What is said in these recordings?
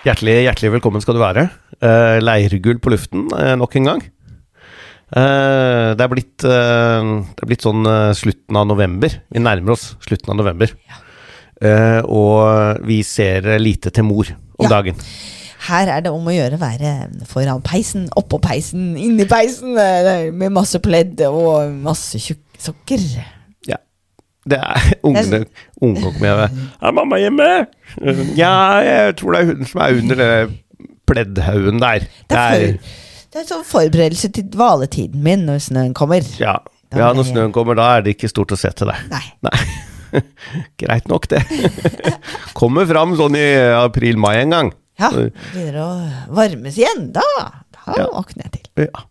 Hjertelig, hjertelig velkommen skal du være. Uh, leirgull på luften uh, nok en gang. Uh, det, er blitt, det er blitt sånn slutten av november. Vi nærmer oss slutten av november. Ja. og vi ser lite til mor om ja. dagen. Her er det om å gjøre å være foran peisen, oppå peisen, inni peisen, med masse pledd og masse tjukksokker. Det er ungene unge kommer hjem Er mamma hjemme? Ja, jeg tror det er hun som er under den pleddhaugen der. Det er, det er sånn forberedelse til dvaletiden min når snøen kommer. Ja. ja, når snøen kommer, da er det ikke stort å se til deg. Nei. Nei. Greit nok, det. Kommer fram sånn i april-mai en gang. Ja. Begynner å varmes igjen. Da, da ja. våkner jeg til. Ja.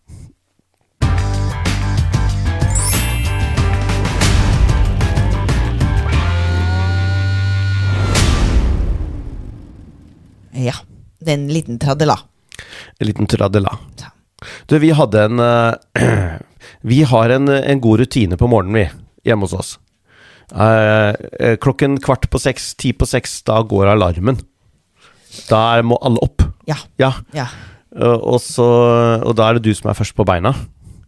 Ja. Det er en liten tradela. En liten tradela. Du, vi hadde en uh, Vi har en, en, god rutine på morgenen, vi, hjemme hos oss. Uh, klokken kvart på seks, ti på seks, da går alarmen. Da må alle opp. Ja. ja. ja. Uh, og, så, og da er det du som er først på beina.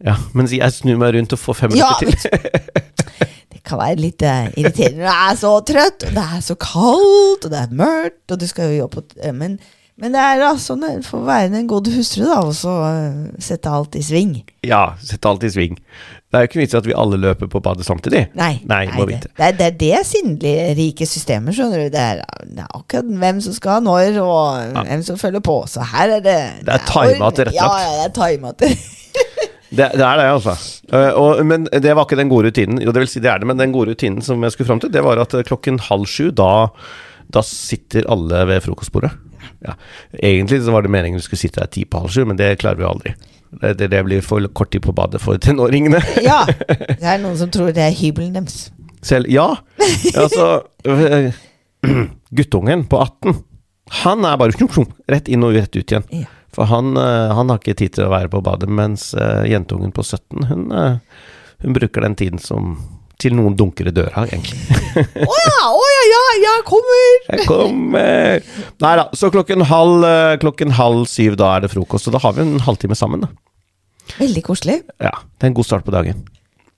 Ja, Mens jeg snur meg rundt og får fem minutter ja, til. kan være litt uh, irriterende. Du er så trøtt, og det er så kaldt, og det er mørkt, og du skal jo jobbe uh, men, men, det er altså sånn for å være en god hustru, da, og så sette alt i sving. Ja, sette alt i sving. Det er jo ikke vits i at vi alle løper på badet samtidig. Nei, nei, nei det, det, er, det er det sinnelige rike systemet, skjønner du. Det er, det er, akkurat hvem som skal når, og ja. hvem som følger på. Så her er det Det er tima tilrettelagt. Ja, ja, det er tima til det, det, er det, altså. Uh, og, men det var ikke den gode rutinen. Jo, det vil si det er det, men den gode rutinen som jeg skulle fram til, det var at klokken halv sju, da, da sitter alle ved frokostbordet. Ja. Egentlig så var det meningen vi skulle sitte der ti på halv sju, men det klarer vi aldri. Det, det, det blir for kort tid på badet for tenåringene. ja. Det er noen som tror det er hybelen deres. Selv Ja. Altså Guttungen på 18, han er bare rett inn og rett ut igjen. Ja. For han, eh, han, har ikke tid til å være på badet, mens uh, jentungen på 17, hun, uh, hun, bruker den tiden som til noen dunker i døra, egentlig. Å oh ja, oh ja, ja, jeg kommer! Jeg kommer! Nei da, så klokken halv, klokken halv syv, da er det frokost, og da har vi en halvtime sammen, da. Veldig koselig. Ja, det er en god start på dagen.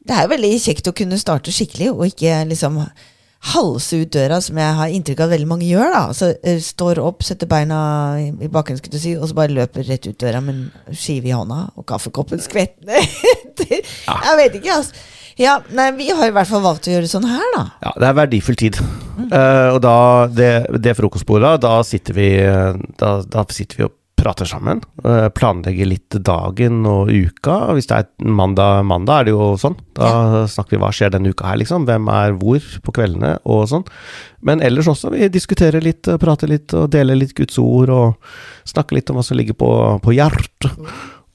Det er jo veldig kjekt å kunne starte skikkelig, og ikke liksom halse ut døra, som jeg har inntrykk av at veldig mange gjør. da Så uh, Står opp, setter beina i, i bakken, skulle du si, og så bare løper rett ut døra med en skive i hånda og kaffekoppen skvettende etter. Ja. Jeg vet ikke, altså. Ja, nei, Vi har i hvert fall valgt å gjøre sånn her, da. Ja, Det er verdifull tid. Mm. Uh, og da, det, det frokostbordet, da sitter vi Da, da sitter vi og prater sammen. Eh, planlegger litt dagen og uka. Hvis det er mandag, mandag er det jo sånn. Da snakker vi hva skjer denne uka her, liksom. Hvem er hvor på kveldene og sånn. Men ellers også. Vi diskuterer litt, prater litt og deler litt Guds ord og snakker litt om hva som ligger på, på hjertet.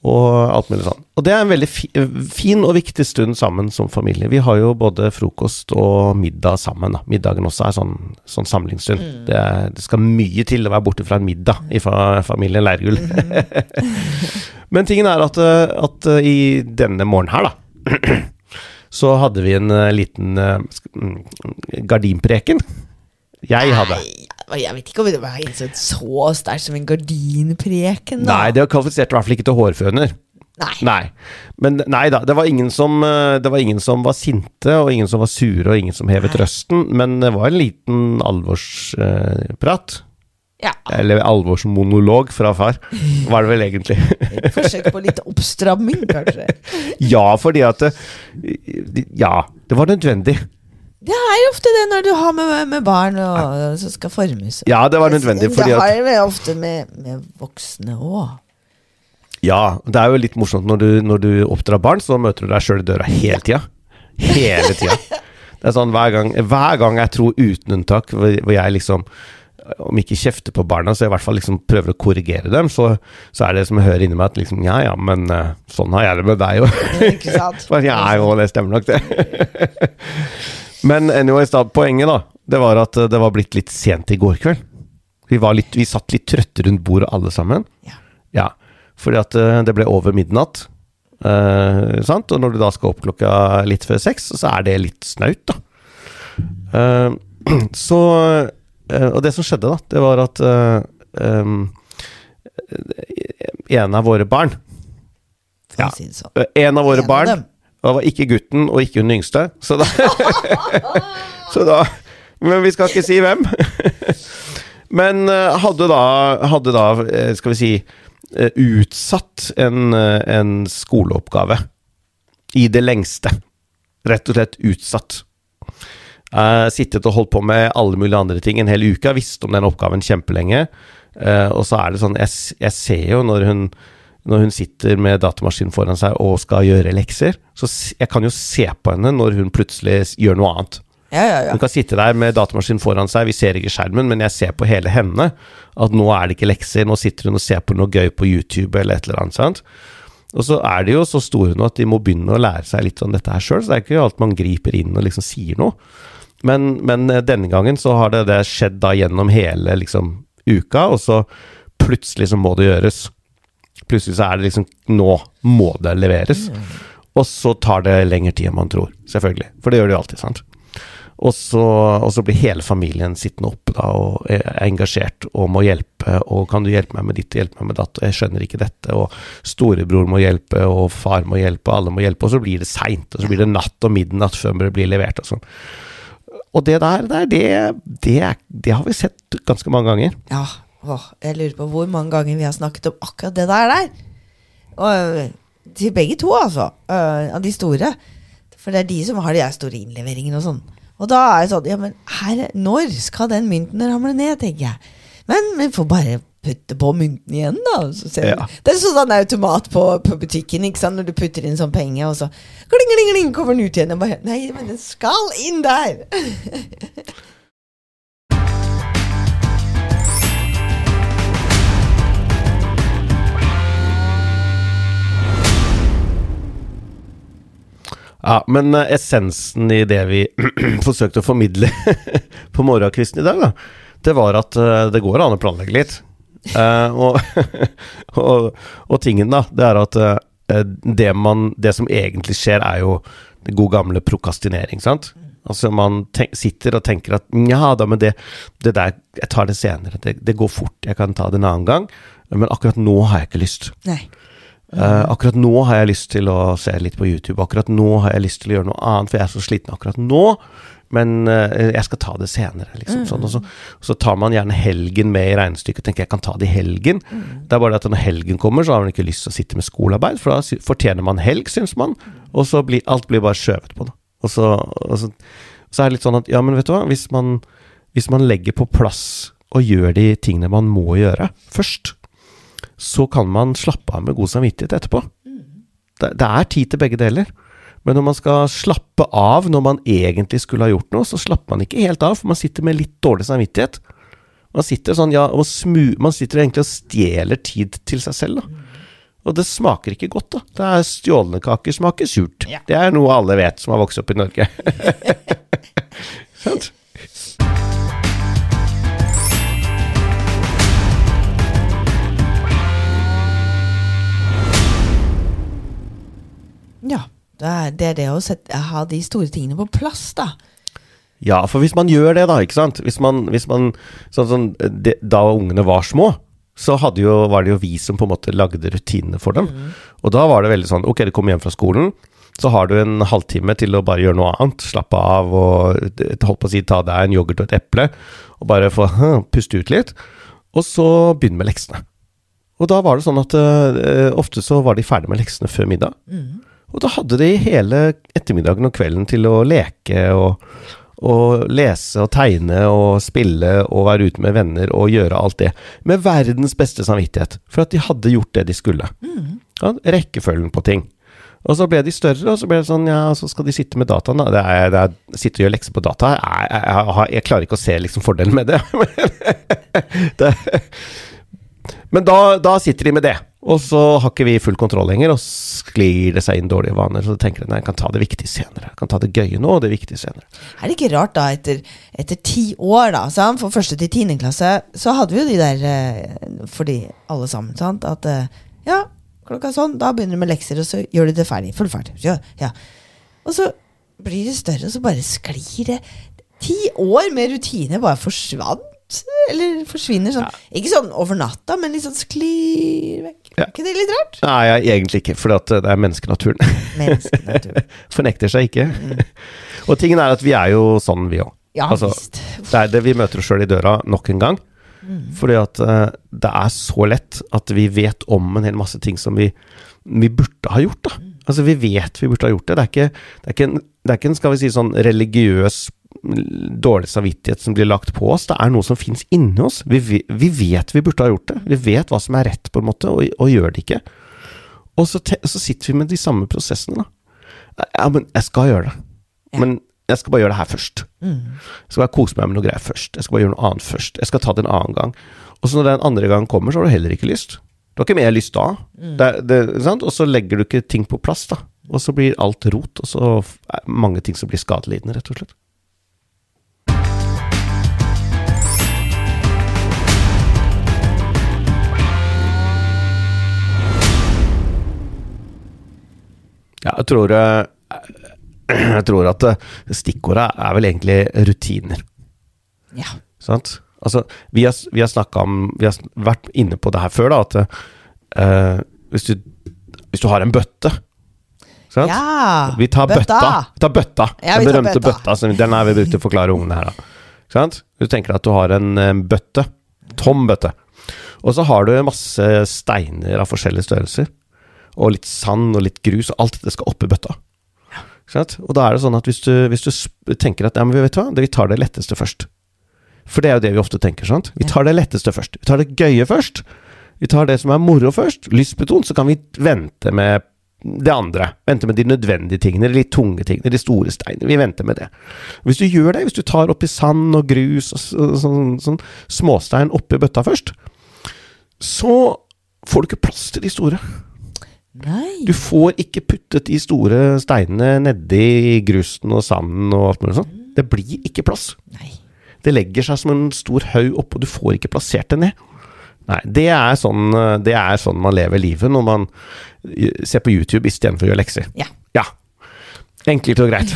Mm og alt mulig sånn. Og det er en veldig fi, fin og viktig stund sammen som familie. Vi har jo både frokost og middag sammen. Da. Middagen også er sånn, sånn samlingsstund. Mm. Det, det, skal mye til å være borte fra en middag i familien Leirgull. Mm. Men tingen er at, at, i denne morgenen her, da, så hadde vi en eh, liten uh, gardinpreken. Jeg hadde. Jeg vet ikke om det var så sterkt som en gardinpreken. Da. Nei, det kvalifiserte i hvert fall ikke til hårføner. Nei. nei. Men nei da, det var, ingen som, eh, det var ingen som var sinte, og ingen som var sure, og ingen som hevet nei. røsten. Men det var en liten alvorsprat. Ja. Eller alvorsmonolog fra far, var det vel egentlig. Forsøk på litt oppstramming, kanskje? ja, fordi at det, Ja, det var nødvendig. Det er jo ofte det når du har med, med barn og, og som skal formes. Ja, det var nødvendig. Det har jo ofte med, med voksne òg. Ja, det er jo litt morsomt når du, når du oppdrar barn, så møter du deg sjøl i døra hele tida. Hele tida. Det er sånn hver gang, hver gang jeg tror uten unntak, hvor, hvor jeg liksom om ikke kjefter på barna, så i hvert fall liksom prøver å korrigere dem, så, så er det som jeg hører inni meg at liksom Ja ja, men uh, sånn har jeg det med deg jo. Ikke sant? ja jo, det stemmer nok, det. Men anyways, da, poenget da, det var at eh, det var blitt litt sent i går kveld. Vi, litt, vi satt litt trøtte rundt bordet alle sammen. Ja. ja fordi at uh, det ble over midnatt. Eh, sant? Og når du da skal opp klokka litt før seks, så er det litt snaut, da. Eh, så Og det som skjedde, da, det var at ehm, en av våre barn Ja. si sånn. Eh, En av våre En barn dem. Og det var ikke gutten, og ikke hun yngste. Så da, så da Men vi skal ikke si hvem. Men eh, hadde da, hadde da eh, skal vi si, eh, utsatt en, en skoleoppgave i det lengste. Rett og slett utsatt. Eh, sittet og holdt på med alle mulige andre ting en hel uke. Har visst om den oppgaven kjempelenge. Og så er det sånn Jeg, jeg ser jo når hun når hun sitter med datamaskinen foran seg og skal gjøre lekser, så jeg kan jo se på henne når hun plutselig gjør noe annet. Ja, ja, ja. Hun kan sitte der med datamaskinen foran seg, vi ser ikke skjermen, men jeg ser på hele henne at nå er det ikke lekser, nå sitter hun og ser på noe gøy på YouTube eller et eller annet. sant? Og så er de jo så store nå at de må begynne å lære seg litt om dette her sjøl, så det er ikke alt man griper inn og liksom sier noe. Men, men eh, denne gangen så har det, det skjedd da gjennom hele liksom uka, og så plutselig så må det gjøres. Plutselig så er det liksom Nå må det leveres. Og så tar det lengre tid enn man tror, selvfølgelig. For det gjør det jo alltid, sant. Og så, og så blir hele familien sittende oppe da og er engasjert og må hjelpe. Og 'kan du hjelpe meg med ditt hjelpe meg med datt', og 'jeg skjønner ikke dette', og storebror må hjelpe, og far må hjelpe, og alle må hjelpe, og så blir det seint, og så blir det natt og midnatt før det blir levert og sånn. Og det der, det, det, det har vi sett ganske mange ganger. Ja, åh, jeg lurer på hvor mange ganger vi har snakket om akkurat det der der. Og øh, til begge to, altså. Uh, av de store. For det er de som har de der store innleveringene og sånn. Og da er det sånn Ja, men her, når skal den mynten ramle ned, tenker jeg. Men vi får bare putte på mynten igjen, da. Så ser. Ja. Det er sånn automat på, på butikken, ikke sant? når du putter inn sånn penge, og så kling, kling, kling, kommer den ut igjen. Og bare, Nei, men den skal inn der! Ja, men eh, essensen i det vi forsøkte å formidle på morgenkvisten i dag, da, det var at eh, det går an å planlegge litt. Eh, og, og, og tingen, da, det er at det, man, det som egentlig skjer, er jo det gode gamle prokastinering, sant? Altså Man sitter og tenker at ja da, men det, det der Jeg tar det senere. Det, det går fort. Jeg kan ta det en annen gang. Men akkurat nå har jeg ikke lyst. Nei. Eh, akkurat nå har jeg lyst til å se litt på YouTube. Akkurat nå har jeg lyst til å gjøre noe annet, for jeg er så sliten akkurat nå. Men uh, jeg skal ta det senere. Liksom, sånn, og, så, så tar man gjerne helgen med i regnestykket og tenker jeg kan ta det i helgen. Det er bare det at når helgen kommer, så har man ikke lyst til å sitte med skolearbeid, for da fortjener man helg, syns man. Og så blir alt blir bare skjøvet på det. Og så, og så, så er det litt sånn at ja, men vet du hva, hvis man, hvis man legger på plass og gjør de tingene man må gjøre først, så kan man slappe av med god samvittighet etterpå. Det, det er tid til begge deler. Men når man skal slappe av når man egentlig skulle ha gjort noe, så slapper man ikke helt av, for man sitter med litt dårlig samvittighet. Man sitter sånn, ja, smu, man sitter egentlig og stjeler tid til seg selv, da. Og det smaker ikke godt, da. Det er Stjålne kaker smaker surt. Ja. Det er noe alle vet som har vokst opp i Norge. Sant? Ja. Det er det, å sette, ha de store tingene på plass, da. Ja, for hvis man gjør det, da, ikke sant Hvis man, hvis man sånn, sånn, de, Da ungene var små, så hadde jo, var det jo vi som på en måte lagde rutinene for dem. Og da var det veldig sånn Ok, du kommer hjem fra skolen, så har du en halvtime til å bare gjøre noe annet. Slappe av og holdt på å si ta deg en yoghurt og et eple, og bare få puste ut litt. Og så begynne med leksene. Og da var det sånn at uh, ofte så var de ferdig med leksene før middag. Og da hadde de hele ettermiddagen og kvelden til å leke og, og lese og tegne og spille og være ute med venner og gjøre alt det. Med verdens beste samvittighet. For at de hadde gjort det de skulle. Ja, rekkefølgen på ting. Og så ble de større, og så ble det sånn, ja, så skal de sitte med dataen. Da. Det er, det er, sitte og gjøre lekser på data. Jeg, jeg, jeg, jeg klarer ikke å se liksom fordelen med det. det men da, da sitter de med det. Og så har ikke vi full kontroll lenger, og sklir det seg inn dårlige vaner. Så tenker de nei, jeg kan ta det viktige senere. Jeg kan ta det gøye nå, og det viktige senere. Er det ikke rart, da, etter, etter ti år, da, sant? for første til tiende klasse, så hadde vi jo de der eh, for de alle sammen, sant, at eh, ja, klokka er sånn, da begynner du med lekser, og så gjør du det ferdig. Fullferdig. Ja, ja. Og så blir det større, og så bare sklir det. Ti år med rutine bare forsvant. Eller forsvinner sånn. Ikke sånn over natta, men litt sånn sklir vekk. Ja. Er ikke det litt rart? Nei, jeg, egentlig ikke, for det er menneskenaturen. menneskenaturen. Fornekter seg ikke. Og tingen er at vi er jo sånn, vi òg. Ja Altså, visst. Det er det vi møter oss sjøl i døra nok en gang. Fordi at uh, det er så lett at vi vet om en hel masse ting som vi, vi burde ha gjort. da. Altså Vi vet vi burde ha gjort det. Det er ikke, det er ikke, en, det er ikke en skal vi si, sånn religiøs mm, dårlig samvittighet som blir lagt på oss. Det er noe som fins inni oss. Vi, vi vet vi burde ha gjort det. Vi vet hva som er rett, på en måte, og, og gjør det ikke. Og så, te, så sitter vi med de samme prosessene, da. Ja, men jeg skal gjøre det. Ja. Men jeg skal bare gjøre det her først. Mm. Jeg skal bare kose meg med noe greier først. Jeg skal bare gjøre noe annet først. Jeg skal ta det en annen gang. Og så når den andre gangen kommer, så har du heller ikke lyst. Du har ikke mer lyst da. Det, er- det, sant? Og så legger du ikke ting på plass, da. Og så blir alt rot, og så er mange ting som blir skadelidende, rett og slett. Ja, jeg tror eh, Jeg tror at eh, stikkordet er vel egentlig rutiner. Ja. Sant? Altså, vi har, vi har snakka om Vi har vært inne på det her før, da, at uh, hvis, du, hvis du har en bøtte sant? ja. Vi tar bøtta. Vi tar bøtta. Ja, den vi berømte bøtta. bøtta. som- den er vi brukte til å forklare ungene her, da. Sant? Du tenker at du har en bøtte. Tom bøtte. Og så har du masse steiner av forskjellige størrelser. Og litt sand og litt grus, og alt dette skal opp i bøtta. Og da er det sånn at hvis du, hvis du tenker at ja, men vet du hva, det- vi tar det letteste først. For det er jo det vi ofte tenker. sant? Vi tar det letteste først. Vi tar det gøye først. Vi tar det som er moro først. Lystbetont. Så kan vi vente med det andre. Vente med de nødvendige tingene, de litt tunge tingene, de store steinene. Vi venter med det. Hvis du gjør det, hvis du tar oppi sand og grus og sånn, sånn, sånn småstein oppi bøtta først, så får du ikke plass til de store. Nei. Du får ikke puttet de store steinene nedi grusen og sanden og alt mulig sånn. Det blir ikke plass. Nei. Det legger seg som en stor haug oppå, du får ikke plassert det ned. Nei, det er sånn, det er sånn man lever livet når man eh, ser på YouTube istedenfor å gjøre lekser. Ja. Ja. Enkelt og greit.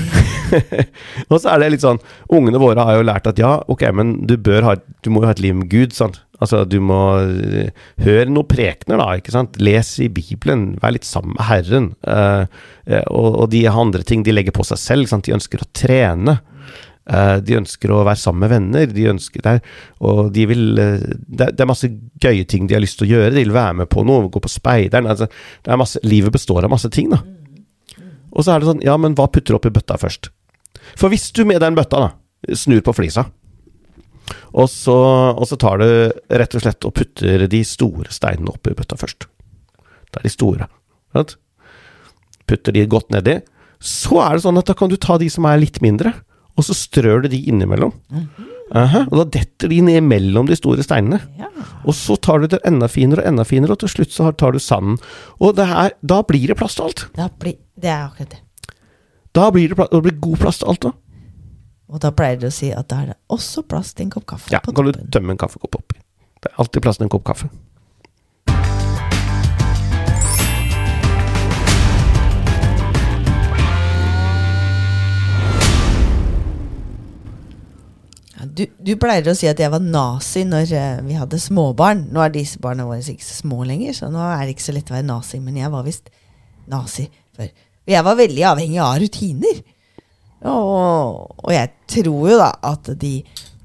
og så er det litt sånn Ungene våre har jo lært at ja, ok, men du bør ha Du må jo ha et liv med Gud, sant. Altså, du må eh, høre noen prekener, da, ikke sant. Les i Bibelen, vær litt sammen med Herren. Eh, og, og de andre ting de legger på seg selv, ikke sant. De ønsker å trene. Uh, de ønsker å være sammen med venner, de ønsker der, og de vil uh, det, det er masse gøye ting de har lyst til å gjøre. De vil være med på noe, gå på speideren. Altså, masse, livet består av masse ting, da. Og så er det sånn, ja, men hva putter du oppi bøtta først? For hvis du med den bøtta da, snur på flisa, og så, og så tar du rett og slett og putter de store steinene oppi bøtta først. Det er de store. Sant? Putter de godt nedi. Så er det sånn at da kan du ta de som er litt mindre, og så strør du de innimellom. Aha, og da detter de ned mellom de store steinene. Ja. Og så tar du det enda finere og enda finere, og til slutt så tar du sanden. Og det her, da blir det plass til alt. Da blir, det er akkurat det. Da blir det, plass, det blir god plass til alt. da. Og da pleier de å si at da er det også plass til en kopp kaffe Ja, på kan du tømme en kaffekopp oppi. Det er alltid plass til en kopp kaffe. Du, du pleier å si at jeg var nazi når eh, vi hadde småbarn. Nå er disse barna våre ikke så små lenger, så nå er det ikke så lett å være nazi. Men jeg var visst nazi før. Jeg var veldig avhengig av rutiner. Og, og jeg tror jo da at de,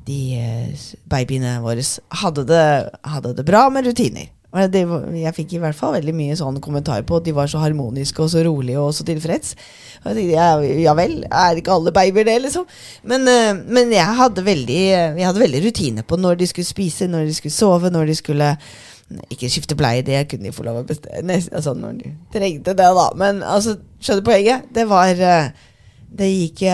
de eh, babyene våre hadde det, hadde det bra med rutiner. Det, jeg fikk i hvert fall veldig mye sånn kommentar på at de var så harmoniske og så rolige og så tilfreds. Og jeg tenkte, ja, vel, er ikke alle babyer det, liksom? Men, eh, men jeg hadde veldig, jeg hadde veldig rutine på når de skulle spise, når de skulle sove, når de skulle ikke skifte bleie, det kunne de få lov å bestemme. Altså, når de trengte det, da. Men altså, skjønner poenget? Det var eh, Det gikk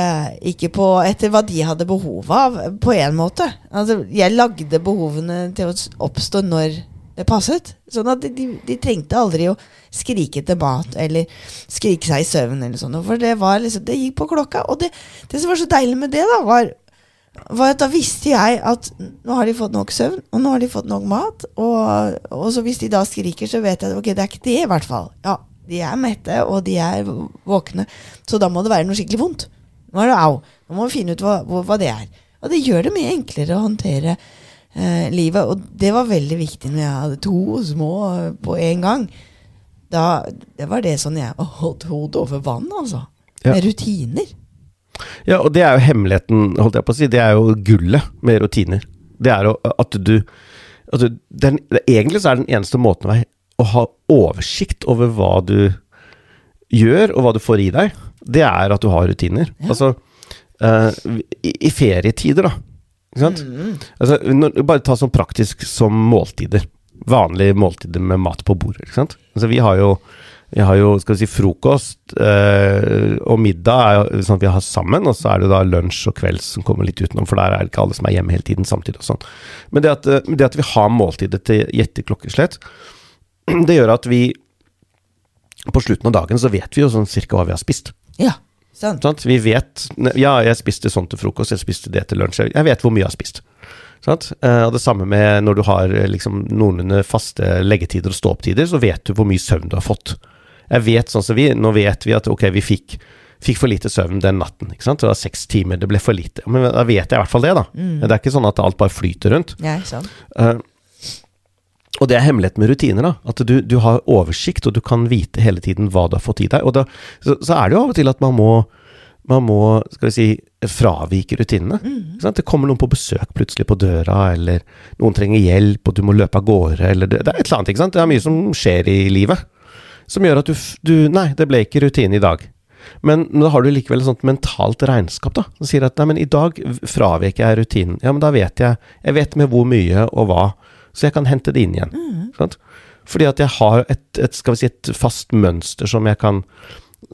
ikke på etter hva de hadde behov av, på en måte. Altså, jeg lagde behovene til å oppstå når det passet. Sånn at de, de, de trengte aldri å skrike til mat eller skrike seg i søvn eller sånn. For det liksom Det gikk på klokka. Og det, det som var så deilig med det, da, var var at da visste jeg at nå har de fått nok søvn, og nå har de fått nok mat. Og, og så hvis de da skriker, så vet jeg at ok, det er ikke det, i hvert fall. Ja, de er mette, og de er våkne. Så da må det være noe skikkelig vondt. Nå er det au. Nå må vi finne ut hva, hva, det er. Og det gjør det mye enklere å håndtere eh, livet. Og det var veldig viktig når jeg hadde to små eh, på en gang. Da, det var det sånn jeg holdt hodet over vann, altså. Ja. Med rutiner. Ja, og det er jo hemmeligheten, holdt jeg på å si. Det er jo gullet med rutiner. Det er jo at du altså, den, Egentlig så er den eneste måten å, å ha oversikt over hva du gjør, og hva du får i deg, det er at du har rutiner. Ja. Altså, uh, i, i ferietider, da. Ikke sant? Altså, når, bare ta sånn praktisk som måltider. Vanlige måltider med mat på bordet. Ikke sant? Altså, vi har jo vi har jo skal vi si, frokost øh, og middag er jo sånn at vi har sammen, og så er det da lunsj og kvelds som kommer litt utenom, for der er det ikke alle som er hjemme hele tiden samtidig og sånn. Men det at, eh, det at vi har måltider til gjette klokkeslett, det gjør at vi på slutten av dagen så vet vi jo sånn cirka hva vi har spist. Ja, sant. Sant? Vi vet Ja, jeg spiste sånn til frokost, jeg spiste det til lunsj. Jeg vet hvor mye jeg har spist. Sant? Eh, og det samme med når du har eh, liksom noenlunde faste leggetider og stå-opp-tider, så vet du hvor mye søvn du har fått. Jeg vet sånn som vi, Nå vet vi at ok, vi fikk, fikk for lite søvn den natten. ikke sant? Det var seks timer, det ble for lite. Men da vet jeg i hvert fall det, da. Det er ikke sånn at alt bare flyter rundt. Ja, sant. Eh, og det er hemmeligheten med rutiner. da, At du, du har oversikt, og du kan vite hele tiden hva du har fått i deg. Og da, så, så er det jo av og til at man må, man må skal vi si, fravike rutinene. Mm. Det kommer noen på besøk plutselig på døra, eller noen trenger hjelp, og du må løpe av gårde, eller det, det er et eller annet. ikke sant? Det er mye som skjer i livet som gjør at du, du Nei, det ble ikke rutine i dag. Men, men da har du likevel et sånt mentalt regnskap, da. Som sier at nei, men i dag fraviker jeg rutinen. Ja, men da vet jeg Jeg vet med hvor mye og hva, så jeg kan hente det inn igjen. Sant? Fordi at jeg har et, et, skal vi si, et fast mønster som jeg kan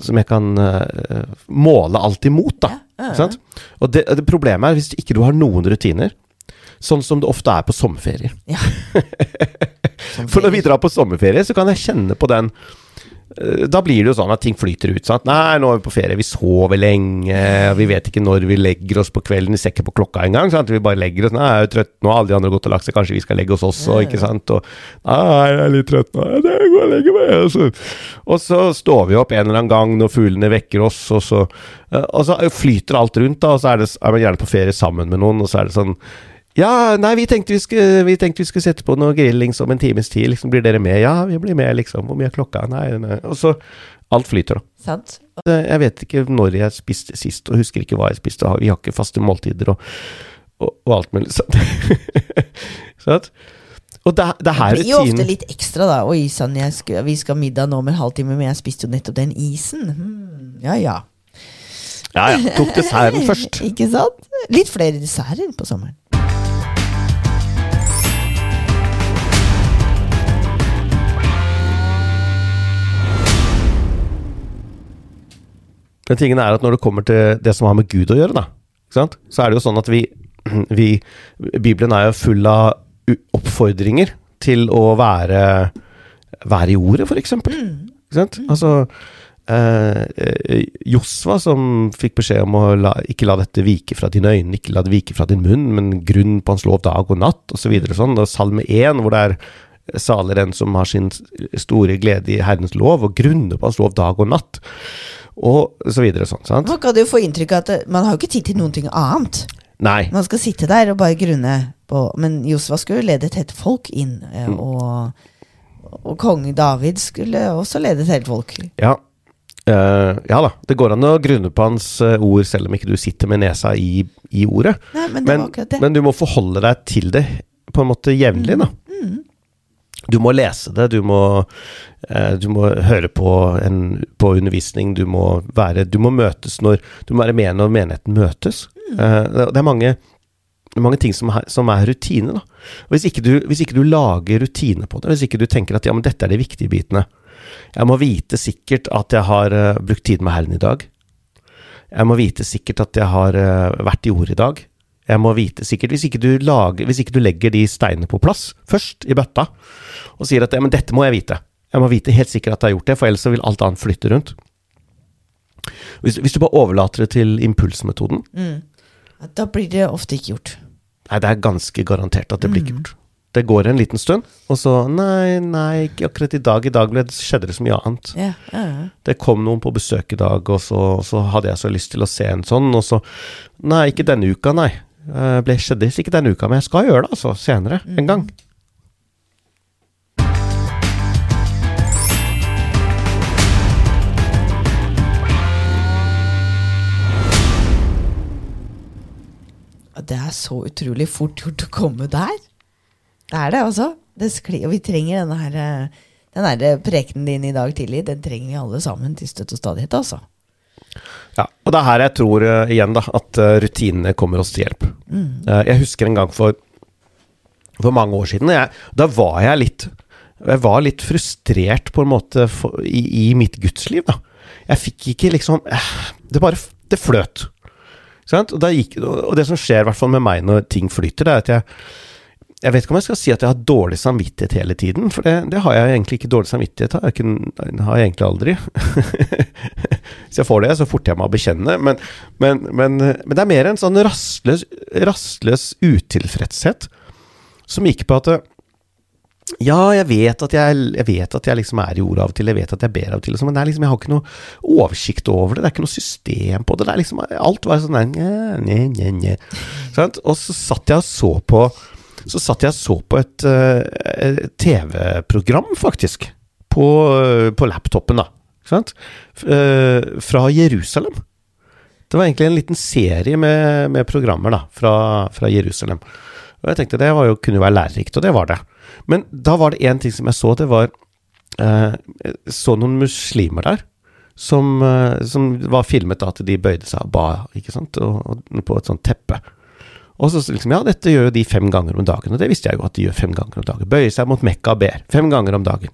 som jeg kan uh, måle alt imot, da. Ikke sant? Og det, det problemet er hvis du ikke du har noen rutiner, sånn som det ofte er på sommerferier. Ja. sommerferier. For når vi drar på sommerferie, så kan jeg kjenne på den Da blir det jo sånn at ting flyter ut. Sant? Nei, nå er vi på ferie, vi sover lenge, vi vet ikke når vi legger oss på kvelden, vi ser ikke på klokka engang. Vi bare legger oss Nei, jeg er jo trøtt nå, alle de andre har gått og lagt seg, kanskje vi skal legge oss også, ikke sant. Og Nei, jeg er litt trøtt nå, det går og legger meg. Og så, og så står vi opp en eller annen gang når fuglene vekker oss, og så, eh, og så flyter alt rundt, da, og så er, det, er man gjerne på ferie sammen med noen, og så er det sånn ja, nei, vi tenkte vi skulle, vi tenkte vi skulle sette på noe grilling om en times tid. Liksom, blir dere med? Ja, vi blir med, liksom. Hvor mye er klokka? Nei, nei. Og så Alt flyter, da. Sant? Eh, Jeg vet ikke når jeg spiste sist, og husker ikke hva jeg spiste. Vi har ikke faste måltider og, og, og alt mulig sånt. Sant? Og det, det her Det blir jo ofte litt ekstra, da. Oi sann, vi skal ha middag nå om en halvtime, men jeg spiste jo nettopp den isen. Hmm, ja ja. Ja ja, tok desserten først. Ikke sant? Litt flere desserter på sommeren. Men tingen er at når det kommer til det som har med Gud å gjøre, da, så er det jo sånn at vi, vi Bibelen er jo full av oppfordringer til å være, være i ordet, for eksempel. Ikke sant? Altså eh, eh, Josva som fikk beskjed om å la, ikke la dette vike fra dine øyne, ikke la det vike fra din munn, men grunn på hans lov dag og natt, osv. Så sånn. Og Salme 1, hvor det er salig den som har sin store glede i Herrens lov, og grunner på hans lov dag og natt, og så videre sånn. sant? Man kan jo få inntrykk av at man har jo ikke tid til noen ting annet. Nei. Man skal sitte der og bare grunne på Men Josva skulle lede et helt folk inn, eh, Mm. og, og kong David skulle også lede et helt folk. Ja. Uh, ja da, det går an å grunne på hans eh, ord selv om ikke du sitter med nesa i, i ordet. Nei, men det Men, men du må forholde deg til det på en måte jevnlig, da. Du må lese det, du må, eh, du må høre på, en, på undervisning, du må, være, du må møtes når Du må være med når menigheten møtes. Eh, det er mange, mange ting som er, som er rutine, da. Hvis ikke, du, hvis ikke du lager rutine på det, hvis ikke du tenker at ja, men dette er de viktige bitene Jeg må vite sikkert at jeg har eh, brukt tid med Herren i dag. Jeg må vite sikkert at jeg har vært i ord i dag. Jeg må vite sikkert, hvis ikke, du lager, hvis ikke du legger de steinene på plass først i bøtta, og sier at ja, men dette må jeg vite. Jeg må vite helt sikkert at jeg har gjort det, for ellers vil alt annet flytte rundt. Hvis, hvis du bare overlater det til impulsmetoden, Da blir det ofte ikke gjort. nei, det er ganske garantert at det blir ikke gjort. Det går en liten stund, og så Nei, nei, ikke akkurat i dag. I dag ble det, skjedde det så mye annet. Yeah, uh. Det kom noen på besøk i dag, og så, så hadde jeg så lyst til å se en sånn, og så Nei, ikke denne uka, nei. Eh, ble skjedde ikke denne uka, men jeg skal gjøre det altså senere en gang. Det er så utrolig fort gjort å komme der. Det er det, altså. Det sklir, og vi trenger denne her, eh, den her prekenen din i dag tidlig. Den trenger vi alle sammen til støtte og stadighet, altså. Ja, og det er her jeg tror uh, igjen da, at uh, rutinene kommer oss til hjelp. Mm. Uh, jeg husker en gang for, for mange år siden. Jeg, da var jeg litt Jeg var litt frustrert på en måte for, i, i, mitt gudsliv. da. Jeg fikk ikke liksom Det bare Det fløt. Og, gikk, og, det som skjer i hvert fall med meg når ting flyter, det er at jeg jeg vet ikke om jeg skal si at jeg har dårlig samvittighet hele tiden, for det, det har jeg egentlig ikke dårlig samvittighet av. Det har jeg egentlig aldri. Hvis jeg får det, så forter jeg meg å bekjenne. Men, men, men, men, det er mer en sånn rastløs, rastløs utilfredshet som gikk på at ja, jeg vet jeg, jeg, vet at jeg liksom er i ordet av og til, jeg vet at jeg ber av og til, men liksom, jeg har ikke noe oversikt over det. Det er ikke noe system på det. det liksom, alt var sånn der nye, nye, nye. Og så satt jeg og så på så satt jeg og så på et, uh, TV-program, faktisk. På, uh, på, laptopen, da. Uh, fra Jerusalem. Det var egentlig en liten serie med, med programmer da, fra, fra, Jerusalem. Og jeg tenkte det jo, kunne jo være lærerikt, og det var det. Men da var det én ting som jeg så. Det var Så noen muslimer der. Som, som, var filmet da at de bøyde seg og ba, ikke sant, og, og på et sånt teppe. Og så liksom, ja, dette gjør jo de fem ganger om dagen, og det visste jeg jo at de gjør fem ganger om dagen. Bøyer seg mot Mekka og ber. Fem ganger om dagen.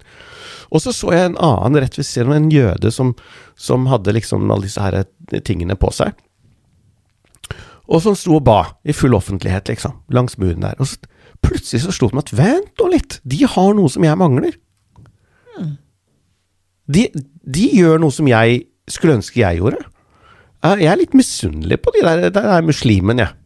Og så så jeg en annen rett ved siden av, en jøde som, som hadde liksom alle disse her tingene på seg. Og som sto og ba, i full offentlighet, liksom, langs muren der. Og så, plutselig så slo det meg at vent nå litt, de har noe som jeg mangler. De, de, gjør noe som jeg skulle ønske jeg gjorde. Jeg er litt misunnelig på de der, der, er muslimene, jeg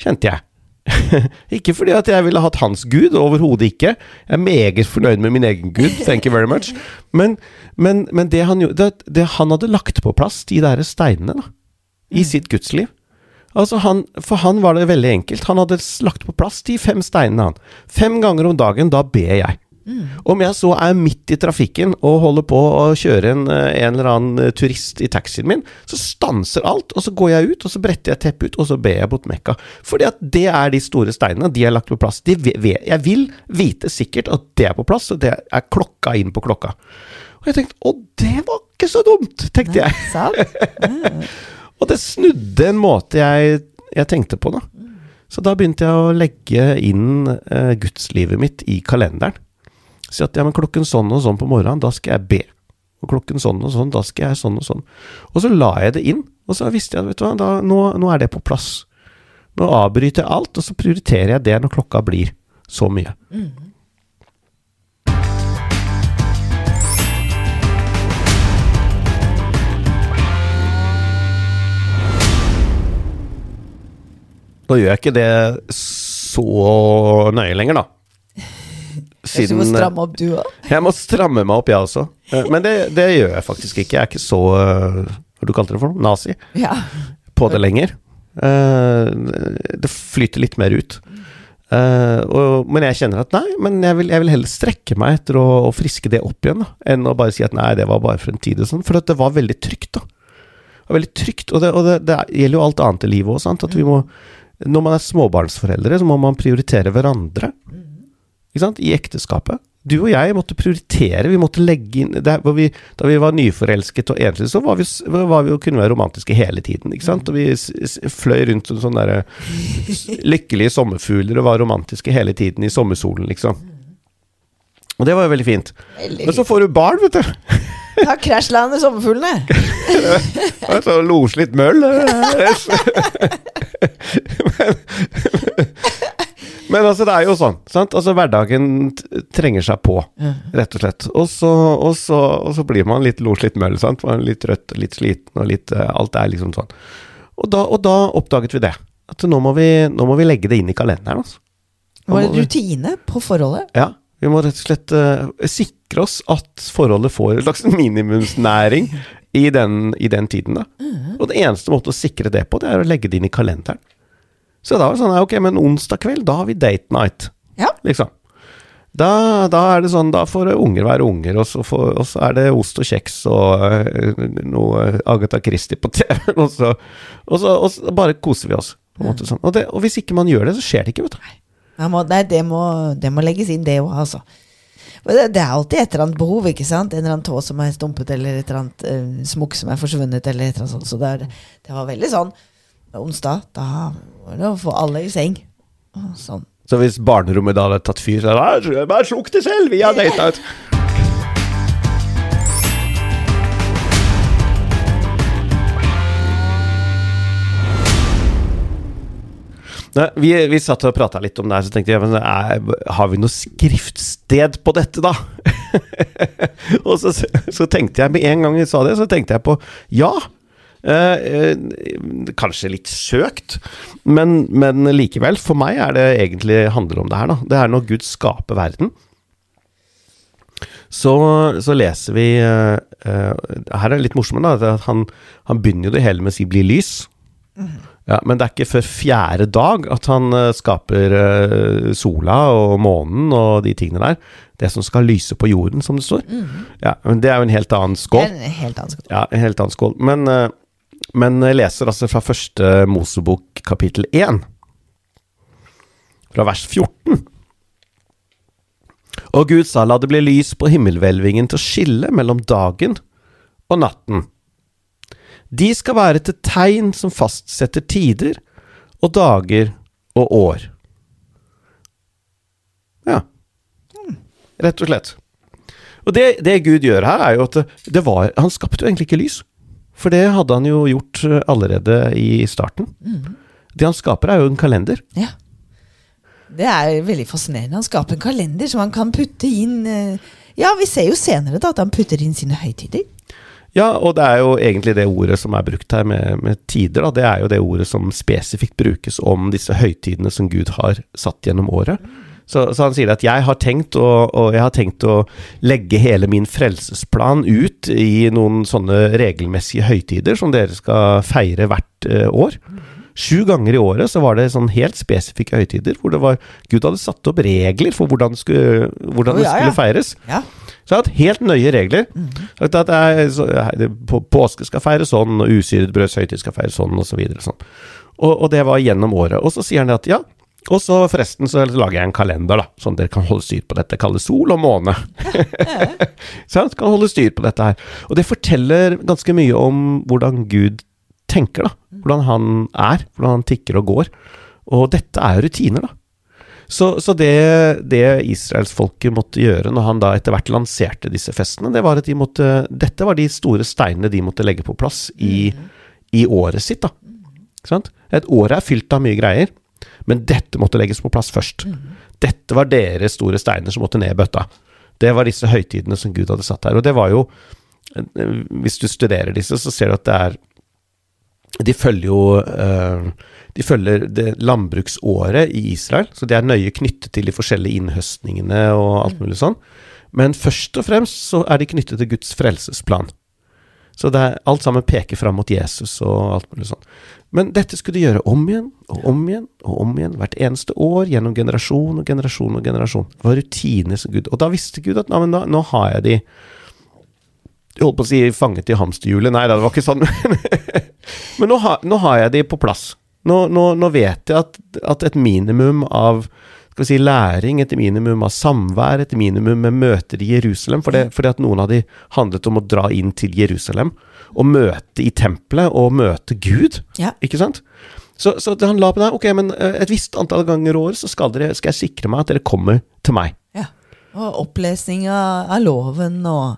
kjente jeg. ikke fordi at jeg ville hatt hans gud, overhodet ikke. Jeg er meget fornøyd med min egen gud, thank you very much. Men, men, men det, han, det, det, han, hadde lagt på plass, de der steinene, da, i mm. sitt gudsliv Altså han, For han var det veldig enkelt. Han hadde lagt på plass de fem steinene, han. Fem ganger om dagen, da ber jeg. Mm. Om jeg så er midt i trafikken og holder på å kjøre en, eh, en eller annen eh, turist i taxien min, så stanser alt, og så går jeg ut, og så bretter jeg teppet ut, og så ber jeg mot Mekka. Fordi at det er de store steinene, de er lagt på plass. De, jeg vil vite sikkert at det er på plass, og det er klokka inn på klokka. Og jeg tenkte å, det var ikke så dumt, tenkte jeg. Mm. og det snudde en måte jeg, jeg tenkte på, da. Så da begynte jeg å legge inn uh, gudslivet mitt i kalenderen. Si at ja, men klokken sånn og sånn på morgenen, da skal jeg be. Og klokken sånn og sånn, da skal jeg sånn og sånn. Og så la jeg det inn, og så visste jeg vet du hva, da, nå, nå, er det på plass. Nå avbryter jeg alt, og så prioriterer jeg det når klokka blir så mye. Mm. Nå gjør jeg ikke det så nøye lenger, da. Siden, du må stramme opp, du òg? Jeg må stramme meg opp, jeg også. Eh, men det, det, gjør jeg faktisk ikke. Jeg er ikke så eh, Hva du kalte det for noe? Nazi? Ja. På det lenger. Eh, det flyter litt mer ut. men jeg kjenner at nei, men jeg vil, jeg vil heller strekke meg etter å, å, friske det opp igjen, da, enn å bare si at nei, det var bare for en tid og sånn. For det var veldig trygt, da. Det var veldig trygt, og det, og det, det gjelder jo alt annet i livet òg, sant. At vi må Når man er småbarnsforeldre, så må man prioritere hverandre i ekteskapet. Du og jeg måtte prioritere, vi måtte legge inn vi, Da vi var nyforelsket og enslige, så var vi, var vi, kunne være romantiske hele tiden. ikke sant? Og vi fløy rundt som sånne der, lykkelige sommerfugler og var romantiske hele tiden i sommersolen, liksom. Og det var jo veldig fint. Veldig Men så får du barn, vet du. Da krasjlander sommerfuglene. det var så loslitt møll. men, men altså, det er jo sånn. sant? Altså, Hverdagen trenger seg på, rett og slett. Og så, og så, og så blir man litt loslitt møll. sant? Man er litt rødt, litt sliten, og litt uh, Alt er liksom sånn. Og da, og da, oppdaget vi det. At nå må vi, nå må vi legge det inn i kalenderen. altså. Nå var en rutine på forholdet? Ja. Vi må rett og slett uh, sikre oss at forholdet får en slags minimumsnæring i den, i den tiden. da. Mm. Og det eneste måte å sikre det på, det er å legge det inn i kalenderen. Så da var det sånn, ok, men onsdag kveld, da har vi date night, Ja. liksom. Da, da er det sånn, da får unger være unger, og så, får, og så er det ost og kjeks og øh, noe Agatha Christie på TV, og så, og så, og så bare koser vi oss. Måte sånn. det, og hvis ikke man gjør det, så skjer det ikke, vet du. Må, nei, det må, det må legges inn, det òg, altså. Det, det er alltid et eller annet behov, ikke sant? En eller annen tå som er stumpet, eller et eller annet uh, smokk som er forsvunnet, eller et eller annet sånt. Så det, er, det var veldig sånn Onsdag, da var det å få alle i seng. Sånn. Så hvis barnerommet da hadde tatt fyr, så hadde det bare slukk det selv, vi har date ut! Nei, vi, vi satt og prata litt om det her, så tenkte jeg men er, Har vi noe skriftsted på dette, da? og så, så tenkte jeg med en gang vi sa det, så tenkte jeg på ja. Eh, eh, kanskje litt søkt, men, men likevel. For meg er det egentlig handler om det her, da. Det er når Gud skaper verden. Så, så leser vi eh, Her er det litt morsomt, da. At han, han begynner jo det hele med å si 'bli lys'. Ja, Men det er ikke før fjerde dag at han skaper sola og månen og de tingene der. Det som skal lyse på jorden, som det står. Ja, men Det er jo en helt annen skål. en helt annen skål. Ja, en helt annen skål. Men, men jeg leser altså fra første Mosebok kapittel 1, fra vers 14. Og Gud sa, la det bli lys på himmelhvelvingen til å skille mellom dagen og natten. De skal være til tegn som fastsetter tider og dager og år. Ja. Rett og slett. Og det, det Gud gjør her, er jo at det, var Han skapte jo egentlig ikke lys. For det hadde han jo gjort eh, allerede i starten. Det han skaper, er jo en kalender. Ja. Det er veldig fascinerende. Han skaper en kalender som han kan putte inn eh, Ja, vi ser jo senere da at han putter inn sine høytider. Ja, og det er jo egentlig det ordet som er brukt her med, med tider, da. Det er jo det ordet som spesifikt brukes om disse høytidene som Gud har satt gjennom året. Så, så han sier at jeg har tenkt å, og jeg har tenkt å legge hele min frelsesplan ut i noen sånne regelmessige høytider som dere skal feire hvert eh, år. Sju ganger i året så var det sånn helt spesifikke høytider hvor det var Gud hadde satt opp regler for hvordan, det skulle, hvordan Å, det skulle ja. feires. Ja. Så jeg har hatt helt nøye regler. Sagt at er, så, jeg, på, påske skal feires sånn, og usyret brøds høytid skal feires sånn, og så videre. Sånn. Og, og det var gjennom året. Og så sier han at ja, og så forresten så lager jeg en kalender, da, sånn at dere kan holde styr på dette. Kalle sol og måne. så han kan holde styr på dette her. Og det forteller ganske mye om hvordan Gud tenker, da. Hvordan han er, hvordan han tikker og går. Og dette er jo rutiner, da. Så, så det, det israelsfolket måtte gjøre når han da etter hvert lanserte disse festene, det var at de måtte Dette var de store steinene de måtte legge på plass i, i året sitt, da. Ikke sant? Et år er fylt av mye greier, men dette måtte legges på plass først. Dette var deres store steiner som måtte ned i bøtta. Det var disse høytidene som Gud hadde satt her. Og det var jo eh, Hvis du studerer disse, så ser du at det er de følger jo eh, De følger landbruksåret i Israel, så de er nøye knyttet til de forskjellige innhøstningene og alt mulig sånn. Men først og fremst så er de knyttet til Guds frelsesplan. Så det er, alt sammen peker fram mot Jesus og alt mulig sånn. Men dette skulle de gjøre om igjen og om igjen og om igjen hvert eneste år gjennom generasjon og generasjon og generasjon. Det var rutiner som Gud Og da visste Gud at da, nå har jeg de jeg holdt på å si fanget i hamsterhjulet. Nei da, det var ikke sånn. Men nå, har- nå har jeg de på plass. Nå, nå, nå vet jeg at, at et minimum av skal vi si, læring, et minimum av samvær, et minimum med møter i Jerusalem for det, Fordi at noen av de handlet om å dra inn til Jerusalem og møte i tempelet og møte Gud. Ja. Ikke sant? Så, så han la på deg Ok, men eh, et visst antall ganger i året så skal, dere, skal jeg sikre meg at dere kommer til meg. ja. Og opplesning av, av loven og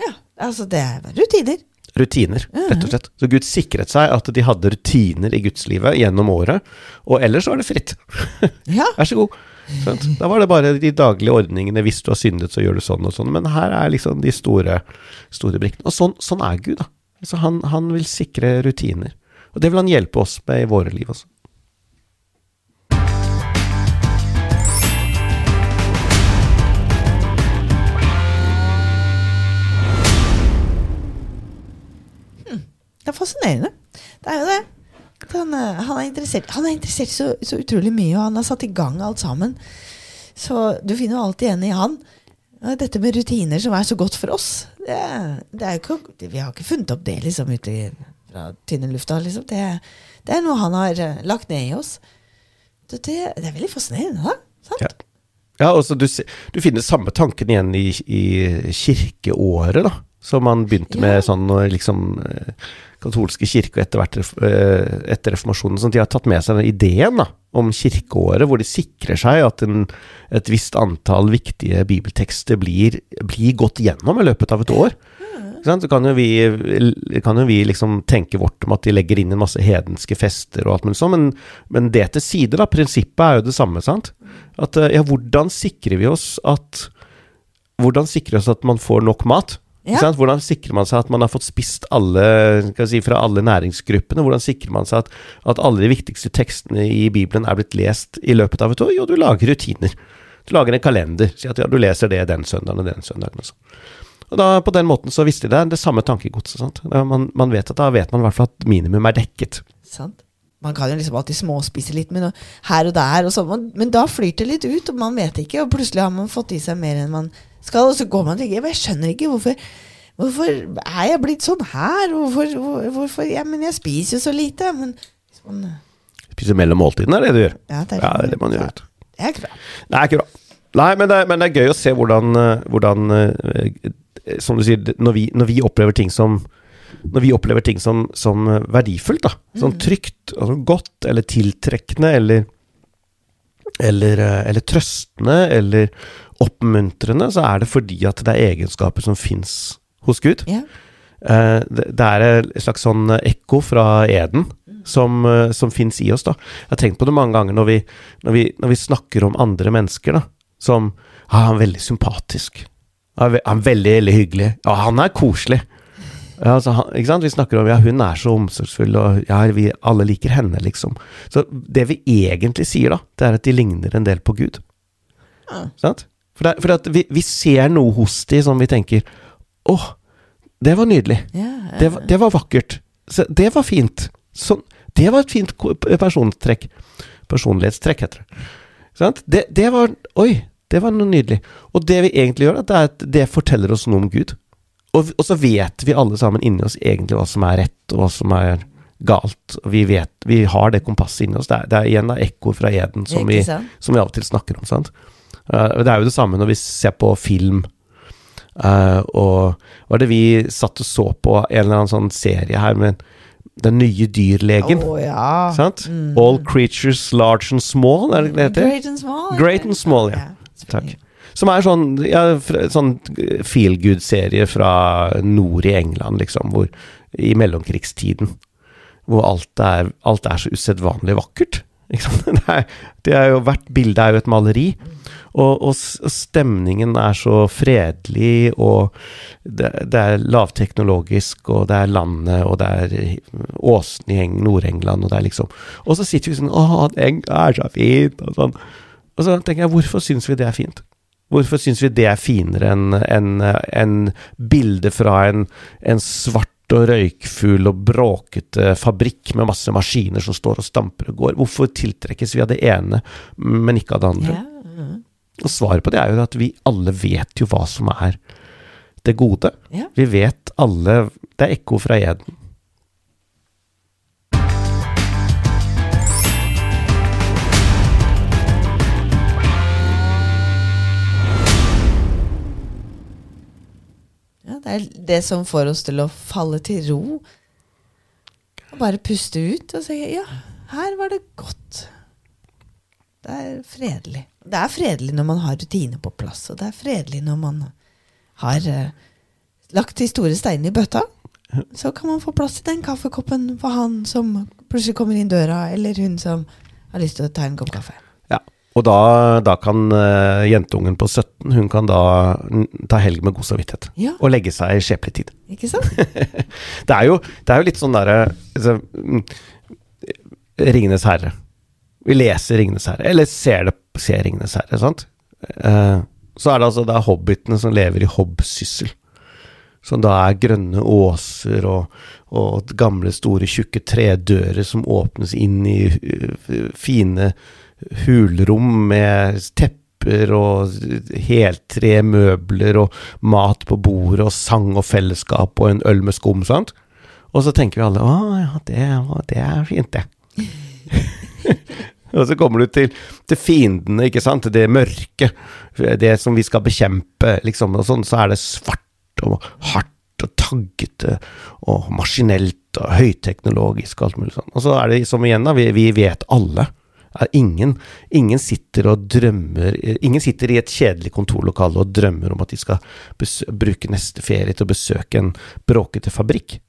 Ja, altså det er rutiner. Rutiner, rett og slett. Så Gud sikret seg at de hadde rutiner i gudslivet gjennom året, og ellers var det fritt. Ja. Vær så god. Skjønt? Da var det bare de daglige ordningene. Hvis du har syndet, så gjør du sånn og sånn. Men her er liksom de store, store brikkene. Og sånn, sånn er Gud, da. Altså han, han vil sikre rutiner. Og det vil han hjelpe oss med i våre liv også. Fascinerende. Det er jo det. Han, eh, han er interessert Han er interessert så, så utrolig mye, og han har satt i gang alt sammen. Så du finner jo alltid igjen i han. Dette med rutiner som er så godt for oss, det, det er jo ikke, vi har ikke funnet opp det liksom ute fra tynne lufta. Liksom. Det, det er noe han har eh, lagt ned i oss. Det, det, er veldig fascinerende, da. Sant? Ja. Ja, altså du, du finner samme tanken igjen i, i kirkeåret, da. Som man begynte Ja. med sånn når liksom eh, katolske kirke etter hvert eh, etter reformasjonen. Sånn, at de har tatt med seg den ideen da, om kirkeåret, hvor de sikrer seg at en, et visst antall viktige bibeltekster blir, blir gått gjennom i løpet av et år. Så kan jo, vi, kan jo vi liksom tenke vårt om at de legger inn en masse hedenske fester og alt mulig sånn, men, men det til side, da. Prinsippet er jo det samme, sant. At eh, ja, hvordan sikrer vi oss at Hvordan sikrer vi oss at man får nok mat? Ja. Hvordan sikrer man seg at man har fått spist alle si, fra alle næringsgruppene? Hvordan sikrer man seg at, at alle de viktigste tekstene i Bibelen er blitt lest i løpet av et år? Jo, du lager rutiner. Du lager en kalender. Si at ja, du leser det den søndagen og den søndagen. Også. og da, på den måten så visste de det, det samme tankegodset. Man, man vet at da vet man i hvert fall at minimum er dekket. Sant? Man kan jo liksom alltid småspise litt men her og der, og sånn, men da flyter det litt ut, og man vet ikke, og plutselig har man fått i seg mer enn man skal, og så går man og tenker Jeg skjønner ikke hvorfor Hvorfor er jeg blitt sånn her? Hvorfor, hvor, hvorfor ja, Men jeg spiser jo så lite. Men sånn, Spiser mellom måltidene, er det du gjør? ja, det er, Ja, det er det man gjør. Det er ikke bra. Det er ikke bra. Nei, men det, er- men det er gøy å se hvordan, eh, hvordan eh, Som du sier, når vi, når vi opplever ting som når vi opplever ting som, som verdifullt, da, som trygt, altså godt eller tiltrekkende eller eller, eller trøstende eller oppmuntrende, så er det fordi at det er egenskaper som fins hos Gud. Ja. Eh, det, er et slags sånn ekko fra Eden som, uh, som fins i oss. da. Jeg har tenkt på det mange ganger når vi, når vi, når vi snakker om andre mennesker, da. Som ja, 'Han er veldig sympatisk'. 'Han er veldig, veldig hyggelig'. Ja, 'han er koselig'. Altså, han, ikke sant? Vi snakker om ja, hun er så omsorgsfull, og ja, vi alle liker henne, liksom. Så det vi egentlig sier, da, det er at de ligner en del på Gud. Ja. Sant? For, det, for at vi, vi ser noe hos de som vi tenker åh, det var nydelig. Yeah. Det det var vakkert. Så det var fint. Sånn, det var et fint persontrekk. Personlighetstrekk, heter det. Sant? Det, det var Oi, det var noe nydelig. Og det vi egentlig gjør, det er at det forteller oss noe om Gud. Og, og så vet vi alle sammen inni oss egentlig hva som er rett, og hva som er galt. Vi vet, vi har det kompasset inni oss. Det er, det er igjen da ekko fra Eden som vi, som vi av og til snakker om. sant? Eh, det er jo det samme når vi ser på film. Uh, og var det vi satt og så på en eller annen sånn serie her med Den nye dyrlegen? Oh, ja. Sant? Mm. All creatures large and small, er det det heter? Great and small. Great and small, ja. Takk. Som er sånn, ja, sånn feel good-serie fra nord i England, liksom, hvor, i mellomkrigstiden. Hvor alt er, alt er så usedvanlig vakkert. Sant? Det er, jo, hvert bilde er jo et maleri. Og, og stemningen er så fredelig, og det, det er lavteknologisk, og det er landet, og det er åsene i Eng- Nord-England, og det er liksom Og så sitter vi sånn Å, det er så fint, og sånn. Og så tenker jeg, hvorfor syns vi det er fint? Hvorfor syns vi det er finere enn en, en, bilde fra en, en svart og røykfull og bråkete fabrikk med masse maskiner som står og stamper og går? Hvorfor tiltrekkes vi av det ene, men ikke av det andre? Ja. Mm. Og svaret på det er jo at vi alle vet jo hva som er det gode. Ja. Vi vet alle Det er ekko fra Eden. Det er det som får oss til å falle til ro. Og bare puste ut og si ja, her var det godt. Det er fredelig. Det er fredelig når man har rutiner på plass, og det er fredelig når man har eh, lagt de store steinene i bøtta. Så kan man få plass til den kaffekoppen for han som plutselig kommer inn døra, eller hun som har lyst til å ta en kopp kaffe. Og da, da kan uh, jentungen på 17 Hun kan da ta helg med god samvittighet. Ja, Og legge seg i skjebnelig tid. ikke sant? Det er jo, det er jo litt sånn derre altså, mm, Ringenes herre. Vi leser Ringenes herre, eller ser, det, ser Ringenes herre, sant? Uh, så er det altså det er hobbitene som lever i hobbsyssel. Som da er grønne åser og, og gamle, store, tjukke tredører som åpnes inn i uh, fine hulrom med tepper og heltremøbler og mat på bordet og sang og fellesskap og en øl med skum, sant? Og så tenker vi alle å ja, det, det er fint, det. og så kommer du til, til fiendene, ikke sant, det mørke, det som vi skal bekjempe, liksom, og sånn, så er det svart og hardt og taggete og maskinelt og høyteknologisk og alt mulig sånn. Og så er det som igjen, da, vi, vi vet alle. Ingen, ingen, sitter drømmer Ingen sitter i et kjedelig kontorlokale og drømmer om at de skal bruke neste ferie til å besøke en bråkete fabrikk.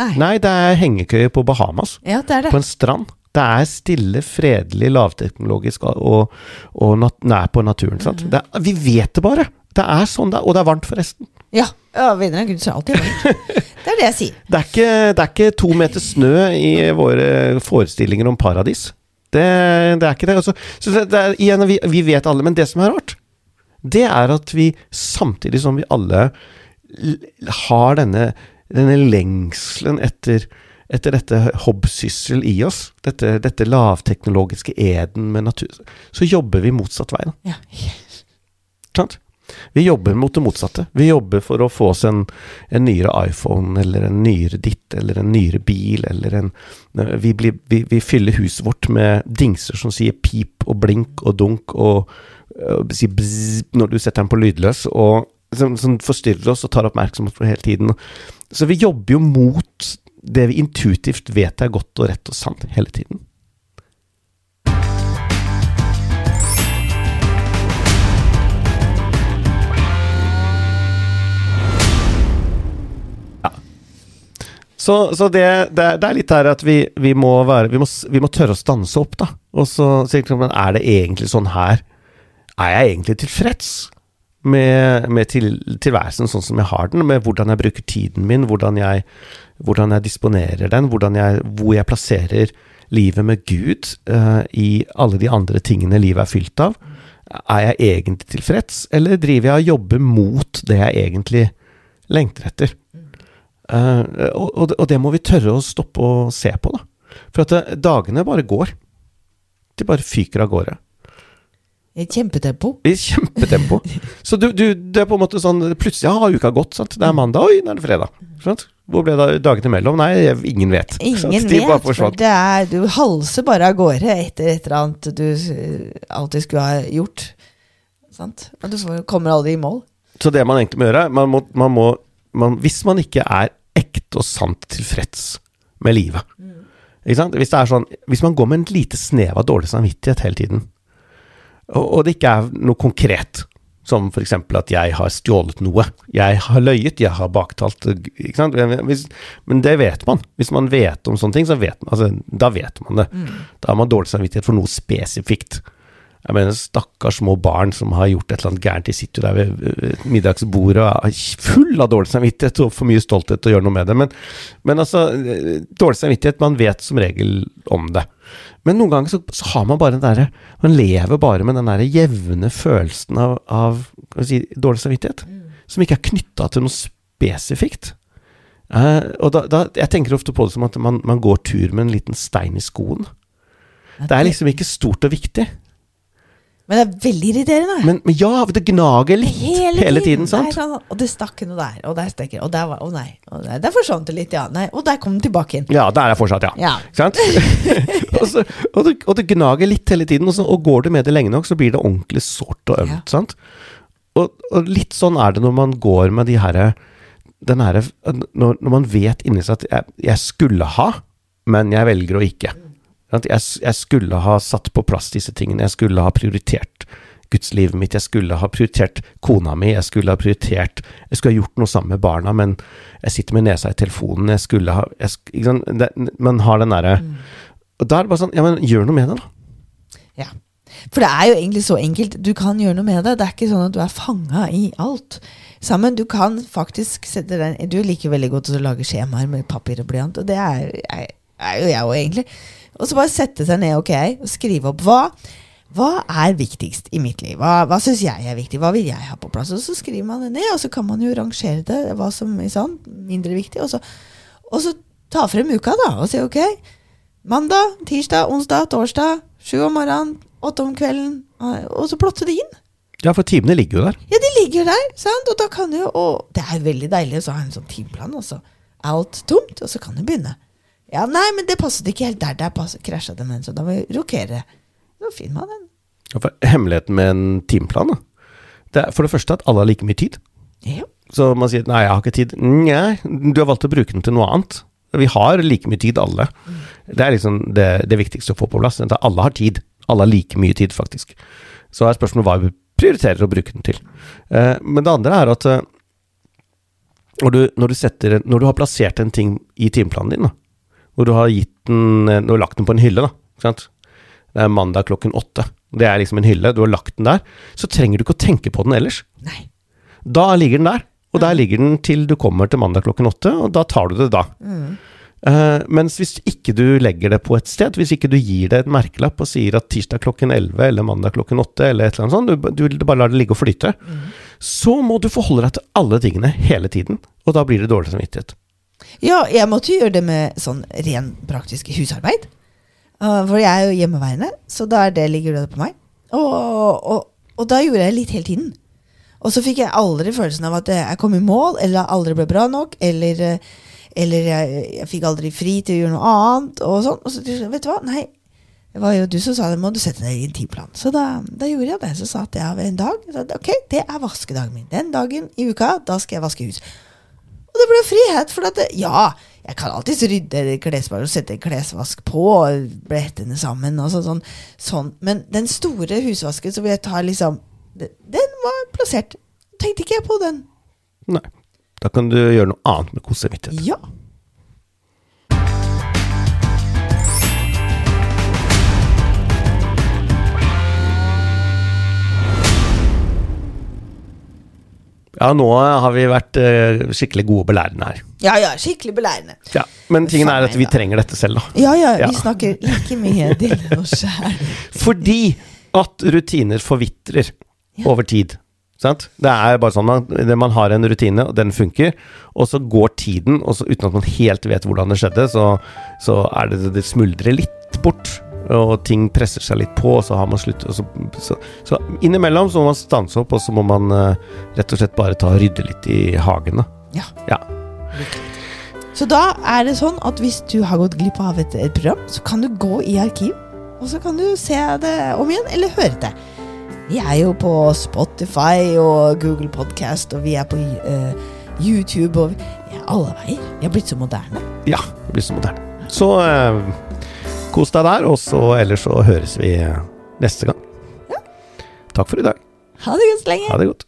Nei. Nei, det er hengekøye på Bahamas. Ja, det det. På en strand. Det er stille, fredelig, lavteknologisk og, og nat nær på naturen. Det er, vi vet det bare! Det er sånn det er, og det er varmt, forresten. Ja. av Gud så er alltid varmt. Det er det jeg sier. Det er, ikke, det er ikke to meter snø i våre forestillinger om paradis. Det, det er ikke det. Altså, så det er, igjen, vi, vi vet alle, men det som er rart, det er at vi samtidig som vi alle har denne, denne lengselen etter, etter dette hobbsyssel i oss, dette, dette lavteknologiske eden med natur, så jobber vi motsatt vei. Ja. Sant? Vi jobber mot det motsatte. Vi jobber for å få oss en, en nyere iPhone, eller en nyere ditt, eller en nyere bil, eller en vi, blir, vi, vi, fyller huset vårt med dingser som sier pip og blink og dunk og, og sier bzz når du setter den på lydløs, og som, som forstyrrer oss og tar oppmerksomhet på hele tiden. Så vi jobber jo mot det vi intuitivt vet er godt og rett og sant hele tiden. Så, så det, det, det, er litt her at vi, vi, må være, vi, må, vi, må tørre å stanse opp, da. Og så men er det egentlig sånn her? Er jeg egentlig tilfreds med, med til, tilværelsen sånn som jeg har den? Med hvordan jeg bruker tiden min, hvordan jeg, hvordan jeg disponerer den, jeg, hvor jeg plasserer livet med Gud uh, i alle de andre tingene livet er fylt av? Er jeg egentlig tilfreds, eller driver jeg og jobber mot det jeg egentlig lengter etter? Uh, og, det må vi tørre å stoppe og se på, da. For at eh, dagene bare går. De bare fyker av gårde. I kjempetempo. I kjempetempo. Så du, du, det er på en måte sånn Plutselig har uka gått. Sant? Det er mandag, oi, nå er det fredag. Sant? Hvor ble det dagene imellom? Nei, ingen vet. Ingen vet, for det er, du halser bare av gårde etter et eller annet du alltid skulle ha gjort. Sant? Og du kommer aldri i mål. Så det man egentlig må gjøre man må, man må man, Hvis man ikke er ekte og sant tilfreds med livet. Hvis, sånn, hvis, man går med en lite snev av dårlig samvittighet hele tiden, og, og det ikke er noe konkret, som f.eks. at jeg har stjålet noe, jeg har løyet, jeg har baktalt hvis, Men det vet man. Hvis man vet om sånne ting, så vet man, altså, da vet man det. Mm. Da har man dårlig samvittighet for noe spesifikt. Jeg mener, stakkars små barn som har gjort et eller annet gærent. De sitter jo der ved middagsbordet og er full av dårlig samvittighet og for mye stolthet til å gjøre noe med det. Men, men altså, dårlig samvittighet, man vet som regel om det. Men noen ganger så, så har man bare den derre Man lever bare med den derre jevne følelsen av, av si, dårlig samvittighet. Mm. Som ikke er knytta til noe spesifikt. Uh, og da, da, jeg tenker ofte på det som at man, man går tur med en liten stein i skoen. Det er liksom ikke stort og viktig. Men det er veldig irriterende. Men, men ja, det gnager litt hele, hele tiden. sant? Sånn, og det stakk noe der, og der stikker og der var, Å nei. Og der, der forsvant det litt, ja. Nei, og der kom den tilbake inn. Ja, der er jeg fortsatt, ja. ja. Sant? og, så, og, det, og, det, gnager litt hele tiden, og, så, og, går du med det lenge nok, så blir det ordentlig sårt og ømt. Ja. sant? Og, og, litt sånn er det når man går med de herre den herre når, når, man vet inni seg at jeg, jeg skulle ha, men jeg velger å ikke. Jeg, skulle ha satt på plass disse tingene. Jeg skulle ha prioritert gudslivet mitt. Jeg skulle ha prioritert kona mi. Jeg skulle ha prioritert Jeg skulle ha gjort noe sammen med barna, men jeg sitter med nesa i telefonen. Jeg skulle ha jeg, det, Man har den derre mm. Da er det bare sånn Ja, men gjør noe med det, da. Ja. For det er jo egentlig så enkelt. Du kan gjøre noe med det. Det er ikke sånn at du er fanga i alt sammen. Du kan faktisk sette den Du liker veldig godt å lage skjemaer med papir og blyant, og det er, er, er jo jeg òg, egentlig. Og så bare sette seg ned ok, og skrive opp hva. hva er viktigst i mitt liv? Hva, hva syns jeg er viktig? Hva vil jeg ha på plass? Og så skriver man det ned, og så kan man jo rangere det, hva som er sånn, mindre viktig. Og så, og så ta frem uka, da, og si ok, mandag, tirsdag, onsdag, torsdag, sju om morgenen, åtte om kvelden, og så plotte det inn. Ja, for timene ligger jo der. Ja, de ligger der, sant? og da kan jo Og det er veldig deilig å ha en sånn timeplan, og så alt tomt, og så kan du begynne. Ja, nei, men det passet ikke helt der. Der krasja den, en, så da må vi rokere. Så finner man den. For hemmeligheten med en timeplan, da, det er for det første at alle har like mye tid. Ja. Så man sier 'nei, jeg har ikke tid'. Nei, du har valgt å bruke den til noe annet. Vi har like mye tid, alle. Det er liksom det, det viktigste å få på plass. At alle har tid. Alle har like mye tid, faktisk. Så er spørsmålet hva vi prioriterer å bruke den til. Eh, men det andre er at eh, når, du, når, du setter, når du har plassert en ting i timeplanen din, da, hvor du har, gitt den, eh, du har lagt den på en hylle, da, ikke sant? det er mandag klokken åtte, det er liksom en hylle, du har lagt den der, så trenger du ikke å tenke på den ellers. Nei. Da ligger den der, og der ligger den til du kommer til mandag klokken åtte, og da tar du det da. Eh, mens hvis ikke du legger det på et sted, hvis ikke du gir det et merkelapp og sier at tirsdag klokken 11 eller mandag klokken 8 eller et eller annet sånt, du, du bare lar det ligge og flyte, så må du forholde deg til alle tingene hele tiden, og da blir det dårlig samvittighet. Ja, jeg måtte gjøre det med sånn ren praktisk husarbeid. Uh, for jeg er jo hjemmeværende, så da er det, ligger det på meg. Og, og, og da gjorde jeg litt hele tiden. Og så fikk jeg aldri følelsen av at jeg kom i mål, eller aldri ble bra nok, eller, eh, eller jeg, jeg fikk aldri fri til å gjøre noe annet. Og sånn. Og så vet du hva, nei, det var jo du som sa det, må du sette deg i en tidsplan. Så da, da gjorde jeg det. Så satte jeg av en dag. Så, ok, det er vaskedagen min. Den dagen i uka, da skal jeg vaske hus. Og det ble frihet, for at ja, jeg kan alltids rydde klesvask og sette klesvask på, og blette henne sammen og så, sånn, sånn. Men den store husvasken, som jeg tar liksom Den var plassert. Tenkte ikke jeg på den. Nei. Da kan du gjøre noe annet med god samvittighet. Ja. Ja, nå har vi vært uh, skikkelig gode belærende her. Ja, ja, skikkelig belærende. Ja, men tingen er at vi da. trenger dette selv, da. Ja, ja, Ja. vi snakker like mye til oss sjæl. Fordi at rutiner forvitrer Ja. over tid. Sant? Det er bare sånn at man har en rutine, og den funker, og så går tiden, og så uten at man helt vet hvordan det skjedde, så, så er det det smuldrer litt bort. Og ting presser seg litt på, og så har man slutt så, så, så innimellom så må man stanse opp, og så må man uh, rett og slett bare ta og rydde litt i hagen. Da. Ja. Ja. Så da er det sånn at hvis du har gått glipp av et, et program, så kan du gå i arkiv, og så kan du se det om igjen, eller høre det. Vi er jo på Spotify og Google Podcast, og vi er på uh, YouTube, og vi er alle veier. Vi er blitt så moderne. Ja, vi har blitt så moderne. Så eh, kos deg der, og så ellers så høres vi neste gang. Takk for i dag. Ha det godt så lenge. Ha det godt.